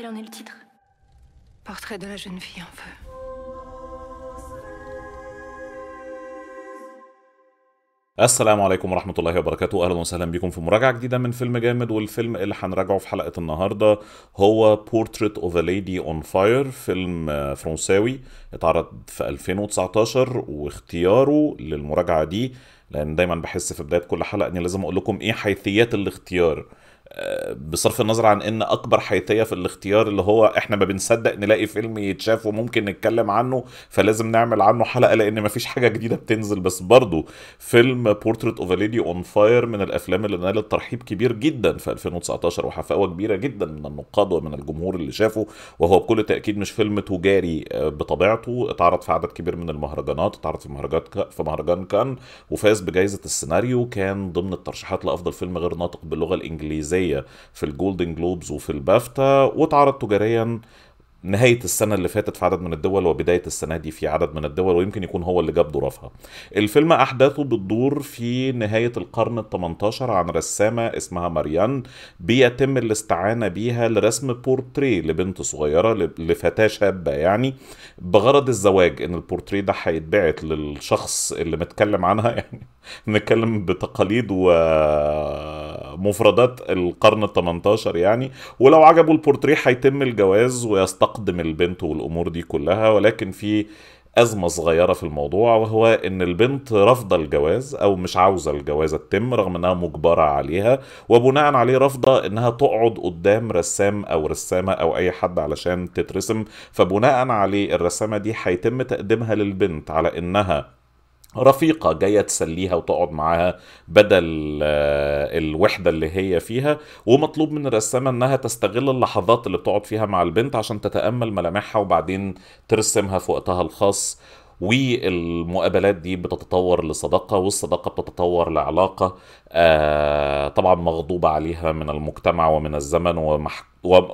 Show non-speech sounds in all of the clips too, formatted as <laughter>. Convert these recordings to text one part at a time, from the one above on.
Quel en est le titre? Portrait de la jeune fille en feu. السلام عليكم ورحمة الله وبركاته أهلا وسهلا بكم في مراجعة جديدة من فيلم جامد والفيلم اللي هنراجعه في حلقة النهاردة هو Portrait of a Lady on Fire فيلم فرنساوي اتعرض في 2019 واختياره للمراجعة دي لأن دايما بحس في بداية كل حلقة إني لازم أقول لكم إيه حيثيات الاختيار بصرف النظر عن إن أكبر حيثية في الاختيار اللي هو إحنا ما بنصدق نلاقي فيلم يتشاف وممكن نتكلم عنه فلازم نعمل عنه حلقة لأن مفيش حاجة جديدة بتنزل. بس برضه فيلم Portrait of Lady on Fire من الأفلام اللي نالت ترحيب كبير جدا في 2019 وحفاوة كبيرة جدا من النقاد ومن الجمهور اللي شافه. وهو بكل تأكيد مش فيلم تجاري آه، بطبيعته. اتعرض في عدد كبير من المهرجانات اتعرض في مهرجانات في مهرجان كان وفاز بجائزه السيناريو. كان ضمن الترشيحات لأفضل فيلم غير ناطق باللغة الإنجليزية. في ال Golden Globes وفي البافتا واتعرض تجاريا نهاية السنة اللي فاتت في عدد من الدول وبداية السنة دي في عدد من الدول ويمكن يكون هو اللي جاب ظروفها. الفيلم أحداثه بتدور في نهاية القرن ال 18 عن رسامة اسمها ماريان بيتم الاستعانة بيها لرسم بورتريه لبنت صغيرة لفتاة شابة يعني بغرض الزواج إن البورتريه ده هيتبعت للشخص اللي متكلم عنها <laughs> يعني نتكلم بتقاليد ومفردات القرن ال 18 يعني ولو عجبه البورتريه هيتم الجواز ويستقدم البنت والأمور دي كلها ولكن في أزمة صغيرة في الموضوع وهو إن البنت رافضة الجواز أو مش عاوزة الجوازة تتم رغم إنها مجبرة عليها وبناء عليه رافضة إنها تقعد قدام رسام أو رسامة أو أي حد علشان تترسم فبناء عليه الرسامة دي هيتم تقديمها للبنت على إنها رفيقة جاية تسليها وتقعد معاها بدل آه، الوحدة اللي هي فيها ومطلوب من الرسامة إنها تستغل اللحظات اللي بتقعد فيها مع البنت عشان تتأمل ملامحها وبعدين ترسمها في وقتها الخاص. والمقابلات دي بتتطور لصداقة والصداقة بتتطور لعلاقة آه، طبعا مغضوبة عليها من المجتمع ومن الزمن ومح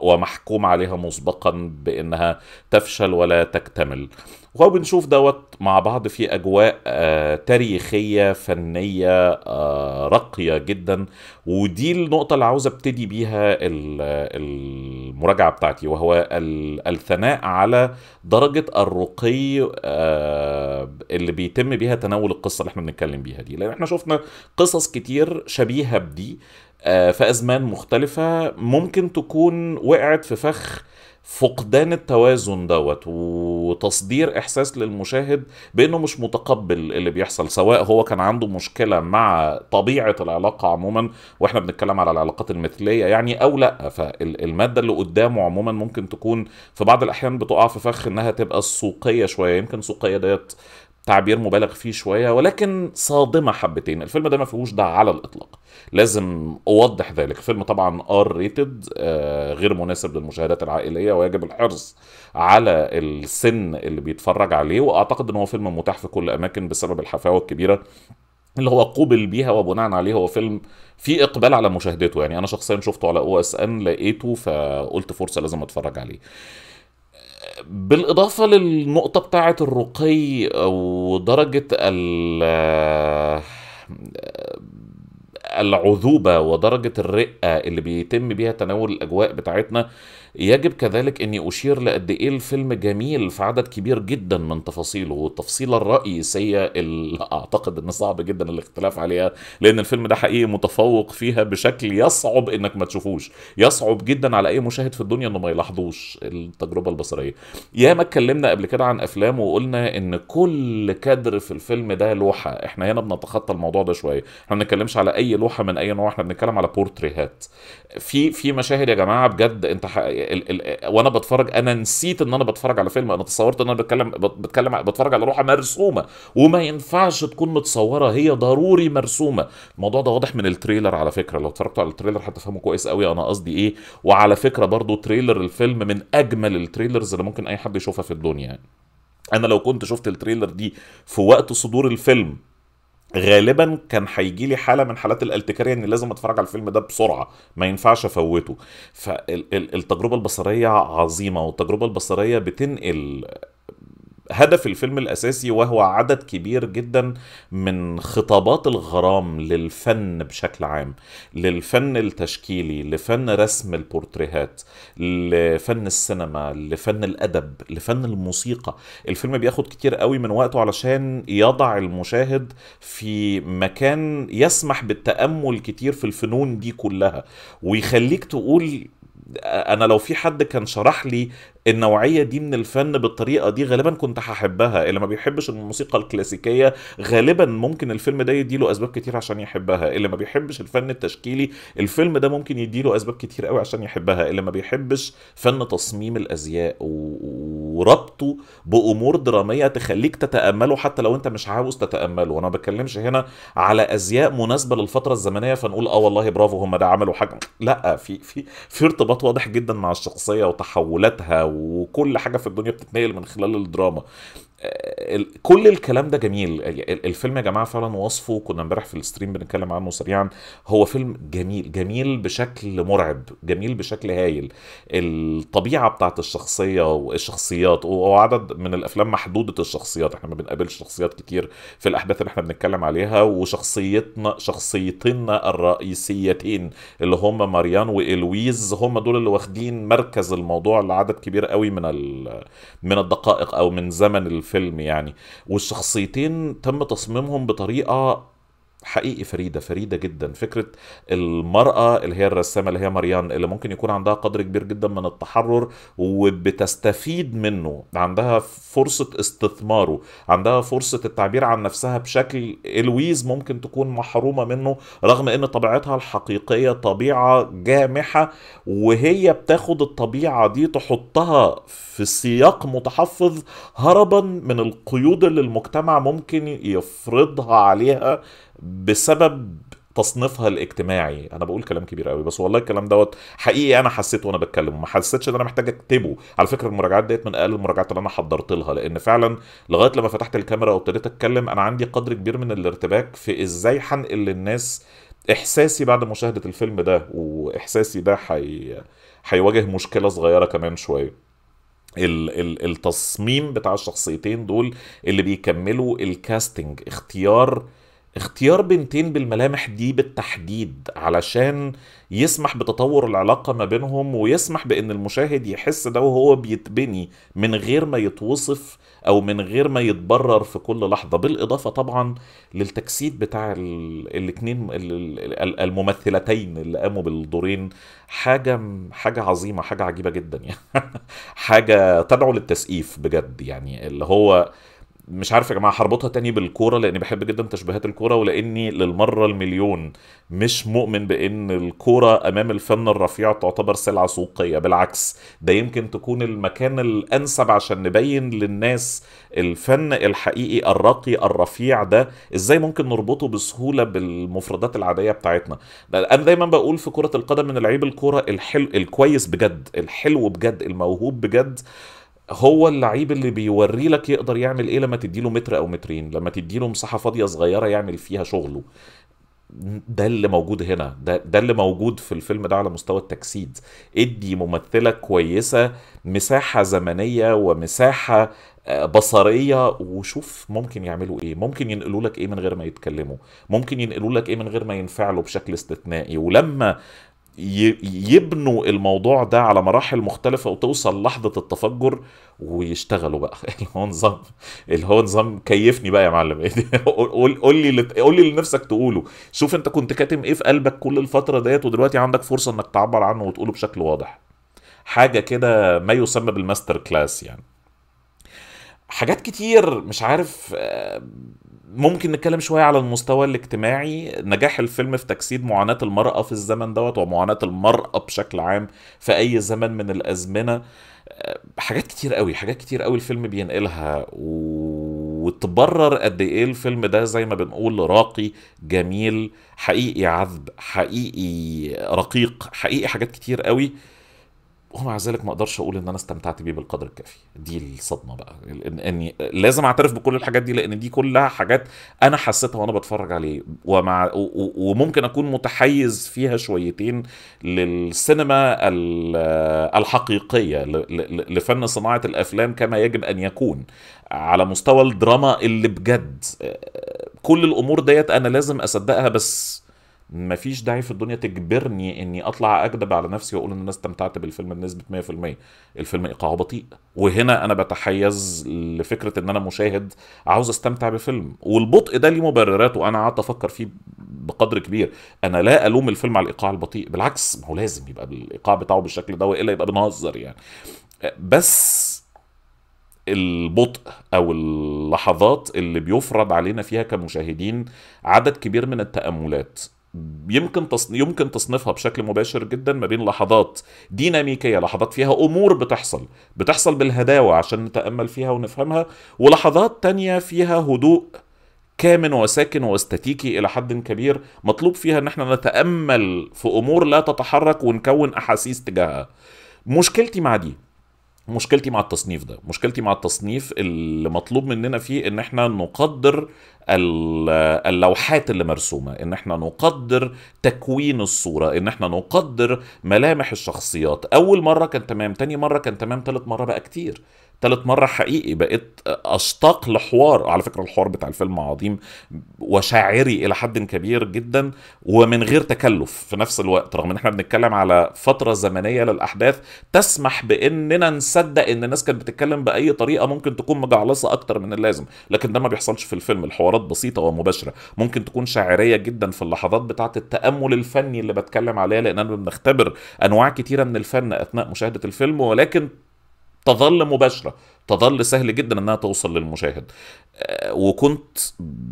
ومحكوم عليها مسبقا بإنها تفشل ولا تكتمل. وبنشوف دوت مع بعض في أجواء آه، تاريخية فنية آه، راقية جدا. ودي النقطة اللي عاوز أبتدي بيها ال- المراجعة بتاعتي وهو ال- الثناء على درجة الرقي آه، اللي بيتم بيها تناول القصة اللي إحنا بنتكلم بيها دي. لأن إحنا شفنا قصص كتير شبيهة بدي في أزمان مختلفة ممكن تكون وقعت في فخ فقدان التوازن دوت وتصدير إحساس للمشاهد بأنه مش متقبل اللي بيحصل سواء هو كان عنده مشكلة مع طبيعة العلاقة عموما وإحنا بنتكلم على العلاقات المثلية يعني أو لأ فالمادة اللي قدامه عموما ممكن تكون في بعض الأحيان بتقع في فخ إنها تبقى سوقيه شوية يمكن سوقيه ديت تعبير مبالغ فيه شوية ولكن صادمة حبتين. الفيلم ده ما فيهوش ده على الإطلاق. لازم أوضح ذلك. الفيلم طبعا R rated غير مناسب للمشاهدات العائلية ويجب الحرص على السن اللي بيتفرج عليه. وأعتقد إن هو فيلم متاح في كل اماكن بسبب الحفاوة الكبيرة اللي هو قوبل بيها وبناء عليه هو فيلم في إقبال على مشاهدته. يعني أنا شخصيا شفته على أو إس إن لقيته فقلت فرصة لازم أتفرج عليه. بالإضافة للنقطة بتاعة الرقي ودرجه ال العذوبة ودرجة الرقة اللي بيتم بيها تناول الأجواء بتاعتنا يجب كذلك أني أشير لقد إيه الفيلم جميل في عدد كبير جدا من تفاصيله. والتفصيلة الرئيسية اللي أعتقد أن صعب جدا الاختلاف عليها لأن الفيلم ده حقيقي متفوق فيها بشكل يصعب أنك ما تشوفوش يصعب جدا على أي مشاهد في الدنيا أنه ما يلاحظوش التجربة البصرية. ياما اتكلمنا قبل كده عن أفلام وقلنا أن كل كادر في الفيلم ده لوحة إحنا هنا بنتخطى الموضوع ده شوية إحنا ما بنتكلمش على أي لوحة من أي نوع؟ إحنا بنتكلم على بورتريهات. في في مشاهد يا جماعة بجد أنت ح... ال... ال... وأنا بتفرج أنا نسيت إن أنا بتفرج على فيلم. أنا تصورت إن أنا بتكلم بت- بتكلم بتفرج على لوحه مرسومة. وما ينفعش تكون متصورة هي ضروري مرسومة. الموضوع ده واضح من ال trailer على فكرة. لو اتفرجتوا على ال trailer هتفهموا كويس قوي أنا قصدي إيه. وعلى فكرة برضو trailer الفيلم من أجمل ال trailers اللي ممكن أي حد يشوفها في الدنيا. يعني أنا لو كنت شفت ال trailer دي في وقت صدور الفيلم غالبا كان هيجي لي حالة من حالات الالتكاريه إني لازم أتفرج على الفيلم ده بسرعة ما ينفعش أفوته. فالتجربه البصرية عظيمة والتجربة البصرية بتنقل هدف الفيلم الأساسي وهو عدد كبير جدا من خطابات الغرام للفن بشكل عام للفن التشكيلي لفن رسم البورتريهات لفن السينما لفن الأدب لفن الموسيقى. الفيلم بياخد كتير قوي من وقته علشان يضع المشاهد في مكان يسمح بالتأمل كتير في الفنون دي كلها ويخليك تقول أنا لو في حد كان شرح لي النوعية دي من الفن بالطريقة دي غالبا كنت هحبها. اللي ما بيحبش الموسيقى الكلاسيكية غالبا ممكن الفيلم ده يديله أسباب كتير عشان يحبها. اللي ما بيحبش الفن التشكيلي الفيلم ده ممكن يديله أسباب كتير قوي عشان يحبها. اللي ما بيحبش فن تصميم الأزياء وربطه بأمور درامية تخليك تتأمله حتى لو أنت مش عاوز تتأمله. وأنا ما بتكلمش هنا على أزياء مناسبة للفترة الزمنية فنقول آه والله برافو هم ده عملوا حاجة. لا في في في ارتباط واضح جدا مع الشخصية وتحولاتها وكل حاجة في الدنيا بتتنقل من خلال الدراما. كل الكلام ده جميل. الفيلم يا جماعة فعلا وصفه كنا امبارح في الستريم بنتكلم عنه سريعا. هو فيلم جميل جميل بشكل مرعب جميل بشكل هايل. الطبيعة بتاعت الشخصية والشخصيات وعدد من الأفلام محدودة الشخصيات. إحنا ما بنقابلش شخصيات كتير في الأحداث اللي إحنا بنتكلم عليها. وشخصيتنا شخصيتنا الرئيسيتين اللي هم ماريان وإلويز هم دول اللي واخدين مركز الموضوع لعدد كبير قوي من من الدقائق أو من زمن الفيلم. الفيلم يعني. والشخصيتين تم تصميمهم بطريقة حقيقي فريدة فريدة جدا. فكرة المرأة اللي هي الرسامة اللي هي مريان اللي ممكن يكون عندها قدر كبير جدا من التحرر وبتستفيد منه عندها فرصة استثماره عندها فرصة التعبير عن نفسها بشكل إلويز ممكن تكون محرومة منه رغم إن طبيعتها الحقيقية طبيعة جامحة وهي بتاخد الطبيعة دي تحطها في سياق متحفظ هربا من القيود اللي المجتمع ممكن يفرضها عليها بسبب تصنيفها الاجتماعي. أنا بقول كلام كبير قوي بس والله الكلام دوت حقيقي أنا حسيته وأنا بتكلم وما حسيتش إن أنا محتاج أكتبه. على فكرة المراجعات ديت من أقل المراجعات اللي أنا حضرت لها لأن فعلا لغاية لما فتحت الكاميرا وابتديت أتكلم أنا عندي قدر كبير من الارتباك في إزاي هنقل للناس إحساسي بعد مشاهدة الفيلم ده وإحساسي ده حي... هيواجه مشكلة صغيرة كمان شوية. التصميم بتاع الشخصيتين دول اللي بيكملوا الكاستنج اختيار اختيار بنتين بالملامح دي بالتحديد علشان يسمح بتطور العلاقة ما بينهم ويسمح بإن المشاهد يحس ده وهو بيتبني من غير ما يتوصف أو من غير ما يتبرر في كل لحظة. بالإضافة طبعا للتجسيد بتاع الاثنين الممثلتين اللي قاموا بالدورين. حاجة حاجة عظيمة حاجة عجيبة جدا يعني. <laughs> حاجة تدعو للتسقيف بجد يعني اللي هو مش عارف يا جماعة هربطها تاني بالكورة لأني بحب جدا تشبيهات الكورة ولأني للمرة المليون مش مؤمن بإن الكورة أمام الفن الرفيع تعتبر سلعة سوقية. بالعكس ده يمكن تكون المكان الأنسب عشان نبين للناس الفن الحقيقي الراقي الرفيع ده إزاي ممكن نربطه بسهولة بالمفردات العادية بتاعتنا. أنا دايما بقول في كرة القدم من العيب الكورة الحلو الكويس بجد الحلو بجد الموهوب بجد هو اللعيب اللي بيوري لك يقدر يعمل إيه لما تديله متر أو مترين لما تديله مساحة فاضية صغيرة يعمل فيها شغله. ده اللي موجود هنا ده ده اللي موجود في الفيلم ده على مستوى التجسيد. ادي ممثلة كويسة مساحة زمنية ومساحة آه، بصرية وشوف ممكن يعملوا إيه. ممكن ينقلوا لك إيه من غير ما يتكلموا. ممكن ينقلوا لك إيه من غير ما ينفعلوا بشكل استثنائي. ولما يبنوا الموضوع ده على مراحل مختلفة وتوصل لحظة التفجر ويشتغلوا بقى. <laughs> اللي هو نظام اللي هو نظام كيفني بقى يا معلم. <laughs> قول لي قول لي اللي نفسك تقوله. شوف انت كنت كاتم إيه في قلبك كل الفترة ديت ودلوقتي عندك فرصة انك تعبر عنه وتقوله بشكل واضح. حاجة كده ما يسمى بال master class يعني. حاجات كتير مش عارف آه، ممكن نتكلم شوية على المستوى الاجتماعي. نجاح الفيلم في تجسيد معاناة المرأة في الزمن دوت ومعاناة المرأة بشكل عام في أي زمن من الأزمنة. حاجات كتير قوي حاجات كتير قوي الفيلم بينقلها وتبرر قد إيه الفيلم ده زي ما بنقول راقي جميل حقيقي عذب حقيقي رقيق حقيقي حاجات كتير قوي. ومع ذلك ما أقدرش أقول ان أنا استمتعت بيه بالقدر الكافي. دي الصدمة بقى. اني لازم اعترف بكل الحاجات دي لأن دي كلها حاجات أنا حسيتها وأنا بتفرج عليه. ومع وممكن أكون متحيز فيها شويتين للسينما ال- الحقيقية لفن صناعة الأفلام كما يجب أن يكون. على مستوى الدراما اللي بجد كل الأمور ديت أنا لازم أصدقها بس مفيش داعي في الدنيا تجبرني إني أطلع أكذب على نفسي وأقول إن أنا استمتعت بالفيلم بنسبة 100% الفيلم إيقاعه بطيء. وهنا أنا بتحيز لفكرة إن أنا مشاهد عاوز أستمتع بفيلم. والبطء ده ليه مبررات وأنا قعدت أفكر فيه بقدر كبير. أنا لا ألوم الفيلم على الإيقاع البطيء. بالعكس ما هو لازم يبقى الإيقاع بتاعه بالشكل ده وإلا يبقى بنهزر يعني. بس البطء أو اللحظات اللي بيفرض علينا فيها كمشاهدين عدد كبير من التأملات. يمكن. يمكن تصنيفها بشكل مباشر جدا ما بين لحظات ديناميكية لحظات فيها أمور بتحصل بتحصل بالهداوة عشان نتأمل فيها ونفهمها ولحظات تانية فيها هدوء كامن وساكن واستاتيكي إلى حد كبير مطلوب فيها إن إحنا نتأمل في أمور لا تتحرك ونكون أحاسيس تجاهها مشكلتي مع دي مشكلتي مع التصنيف ده مشكلتي مع التصنيف اللي مطلوب مننا فيه إن إحنا نقدر ال- اللوحات اللي مرسومة إن إحنا نقدر تكوين الصورة إن إحنا نقدر ملامح الشخصيات. أول مرة كان تمام تاني مرة كان تمام تالت مرة بقى كتير. تالت مرة حقيقي بقيت أشتاق لحوار على فكرة الحوار بتاع الفيلم عظيم وشاعري إلى حد كبير جدا ومن غير تكلف في نفس الوقت رغم إن إحنا بنتكلم على فترة زمنية للأحداث تسمح بإننا نصدق إن الناس كانت بتتكلم بأي طريقة ممكن تكون مجعلصة أكتر من اللازم لكن ده ما بيحصلش في الفيلم الحوارات بسيطة ومباشرة ممكن تكون شاعرية جدا في اللحظات بتاعة التأمل الفني اللي بتكلم عليها لأننا بنختبر أنواع كتيرة من الفن أثناء مشاهدة الفيلم ولكن تظل مباشرة تظل سهل جدا إنها توصل للمشاهد. آه، وكنت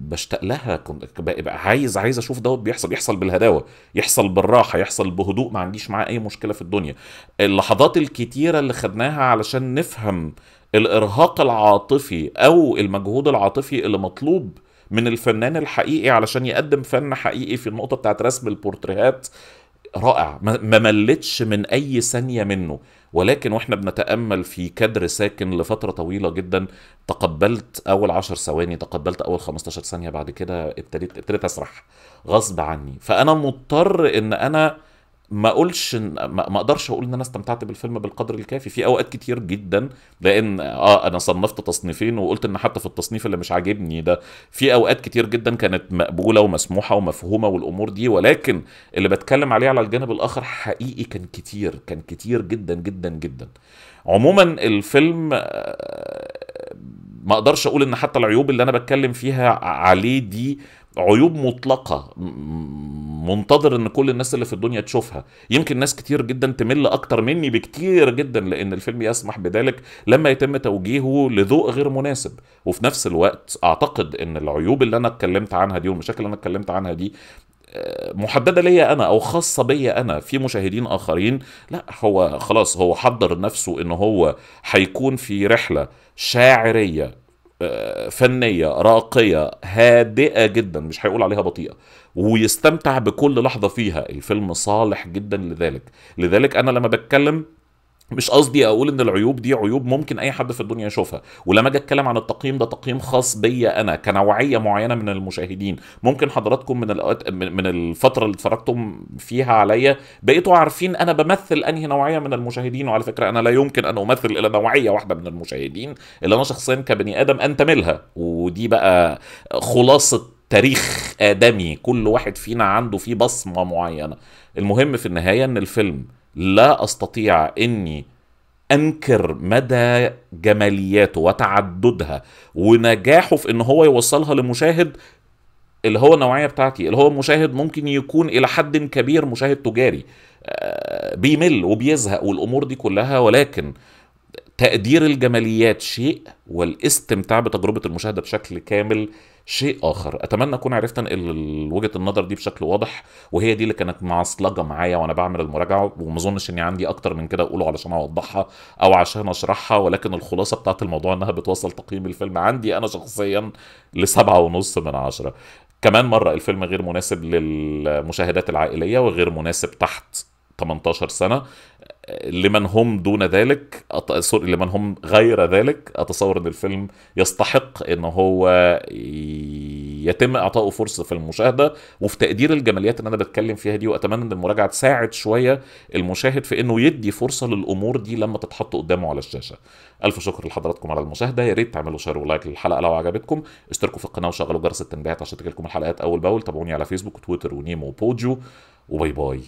بشتاق لها كنت بقى عايز عايز أشوف دوت بيحصل يحصل بالهداوة يحصل بالراحة يحصل بهدوء ما عنديش معاه أي مشكلة في الدنيا. اللحظات الكتيرة اللي خدناها علشان نفهم الإرهاق العاطفي أو المجهود العاطفي اللي مطلوب من الفنان الحقيقي علشان يقدم فن حقيقي في النقطة بتاعت رسم البورتريهات رائع ما ملتش من أي ثانية منه. ولكن وإحنا بنتأمل في كادر ساكن لفترة طويلة جدا تقبلت أول عشر ثواني تقبلت أول 15 ثانية بعد كده ابتديت ابتديت أسرح غصب عني. فأنا مضطر إن أنا ما اقولش ما أقدرش أقول إن أنا استمتعت بالفيلم بالقدر الكافي. في أوقات كتير جدا لأن آه أنا صنفت تصنيفين وقلت إن حتى في التصنيف اللي مش عاجبني ده في أوقات كتير جدا كانت مقبولة ومسموحة ومفهومة والأمور دي ولكن اللي بتكلم عليه على الجانب الآخر حقيقي كان كتير كان كتير جدا جدا جدا. عموما الفيلم آه، ما أقدرش أقول إن حتى العيوب اللي أنا بتكلم فيها عليه دي عيوب مطلقة منتظر إن كل الناس اللي في الدنيا تشوفها. يمكن ناس كتير جدا تمل أكتر مني بكتير جدا لأن الفيلم يسمح بذلك لما يتم توجيهه لذوق غير مناسب. وفي نفس الوقت أعتقد إن العيوب اللي أنا اتكلمت عنها دي والمشاكل اللي أنا اتكلمت عنها دي آه، محددة ليا أنا أو خاصة بيا أنا. في مشاهدين آخرين لا هو خلاص هو حضر نفسه إن هو هيكون في رحلة شاعرية فنية راقية هادئة جدا مش هيقول عليها بطيئة ويستمتع بكل لحظة فيها. الفيلم صالح جدا لذلك. لذلك أنا لما بتكلم مش قصدي أقول إن العيوب دي عيوب ممكن أي حد في الدنيا يشوفها ولما أجي أتكلم عن التقييم ده تقييم خاص بيا أنا كنوعية معينة من المشاهدين. ممكن حضراتكم من الأوقات من الفترة اللي اتفرجتم فيها عليا بقيتوا عارفين أنا بمثل أنهي نوعية من المشاهدين وعلى فكرة أنا لا يمكن أن أمثل إلى نوعية واحدة من المشاهدين اللي أنا شخصيا كبني آدم انتمي لها ودي بقى خلاصة تاريخ آدمي كل واحد فينا عنده فيه بصمة معينة. المهم في النهاية إن الفيلم لا أستطيع إني أنكر مدى جمالياته وتعددها ونجاحه في إن هو يوصلها لمشاهد اللي هو النوعية بتاعتي اللي هو مشاهد ممكن يكون إلى حد كبير مشاهد تجاري آه، بيمل وبيزهق والأمور دي كلها ولكن تقدير الجماليات شيء والاستمتاع بتجربة المشاهدة بشكل كامل شيء آخر. أتمنى أكون عرفت أنقل وجهة النظر دي بشكل واضح وهي دي اللي كانت معصلجة معايا وأنا بعمل المراجعة وما أظنش إني عندي أكتر من كده أقوله علشان أوضحها أو عشان أشرحها ولكن الخلاصة بتاعت الموضوع إنها بتوصل تقييم الفيلم عندي أنا شخصيا لسبعة ونص من عشرة. كمان مرة الفيلم غير مناسب للمشاهدات العائلية وغير مناسب تحت 18 سنة. لمن هم دون ذلك أط- سوري لمن هم غير ذلك. أتصور إن الفيلم يستحق إن هو يتم إعطائه فرصة في المشاهدة. وفي تقدير الجماليات اللي أنا بتكلم فيها دي وأتمنى إن المراجعة تساعد شوية المشاهد في إنه يدي فرصة للأمور دي لما تتحط قدامه على الشاشة. ألف شكر لحضراتكم على المشاهدة. يا ريت تعملوا share و like للحلقة لو عجبتكم. اشتركوا في القناة وشغلوا جرس التنبيهات عشان تجيلكم الحلقات أول بأول. تابعوني على فيسبوك وتويتر ونيمو وبوجو و bye bye.